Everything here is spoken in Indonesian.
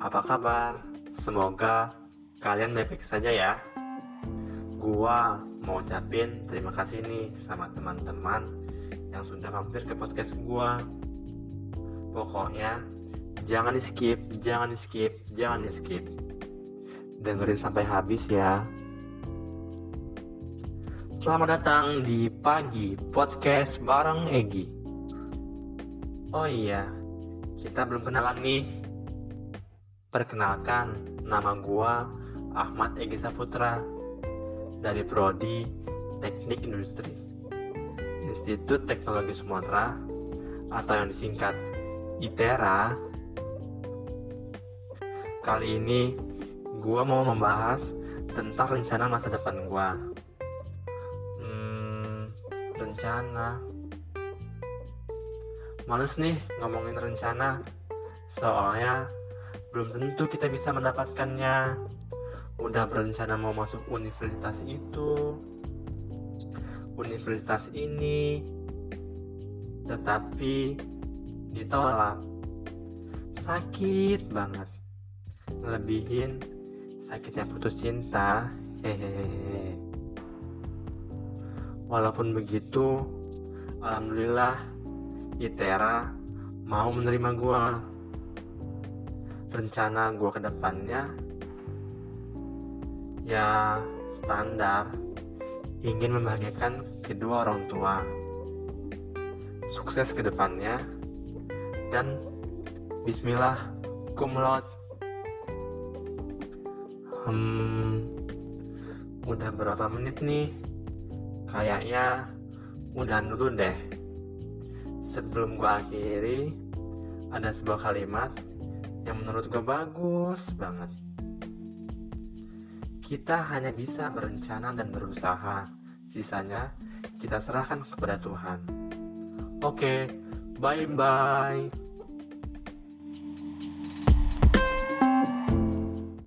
apa kabar? Semoga kalian baik-baik saja ya. Gua mau ucapin terima kasih nih sama teman-teman yang sudah mampir ke podcast gua. Pokoknya jangan di skip, jangan di skip, jangan di skip. Dengerin sampai habis ya. Selamat datang di pagi podcast bareng Egi. Oh iya, kita belum kenalan nih. Perkenalkan, nama gua Ahmad Egi Saputra dari Prodi Teknik Industri Institut Teknologi Sumatera atau yang disingkat ITERA. Kali ini gua mau membahas tentang rencana masa depan gua. Hmm, rencana. Males nih ngomongin rencana. Soalnya belum tentu kita bisa mendapatkannya. Udah berencana mau masuk universitas itu, universitas ini, tetapi ditolak. Sakit banget. Lebihin sakitnya putus cinta. Hehehe. Walaupun begitu, alhamdulillah Itera mau menerima gua. Rencana gue ke depannya ya standar ingin membahagiakan kedua orang tua. Sukses ke depannya dan bismillah kumlot hmm udah berapa menit nih? Kayaknya udah dulu deh sebelum gue akhiri ada sebuah kalimat yang menurut gue bagus banget. Kita hanya bisa berencana dan berusaha, sisanya kita serahkan kepada Tuhan. Oke, bye bye.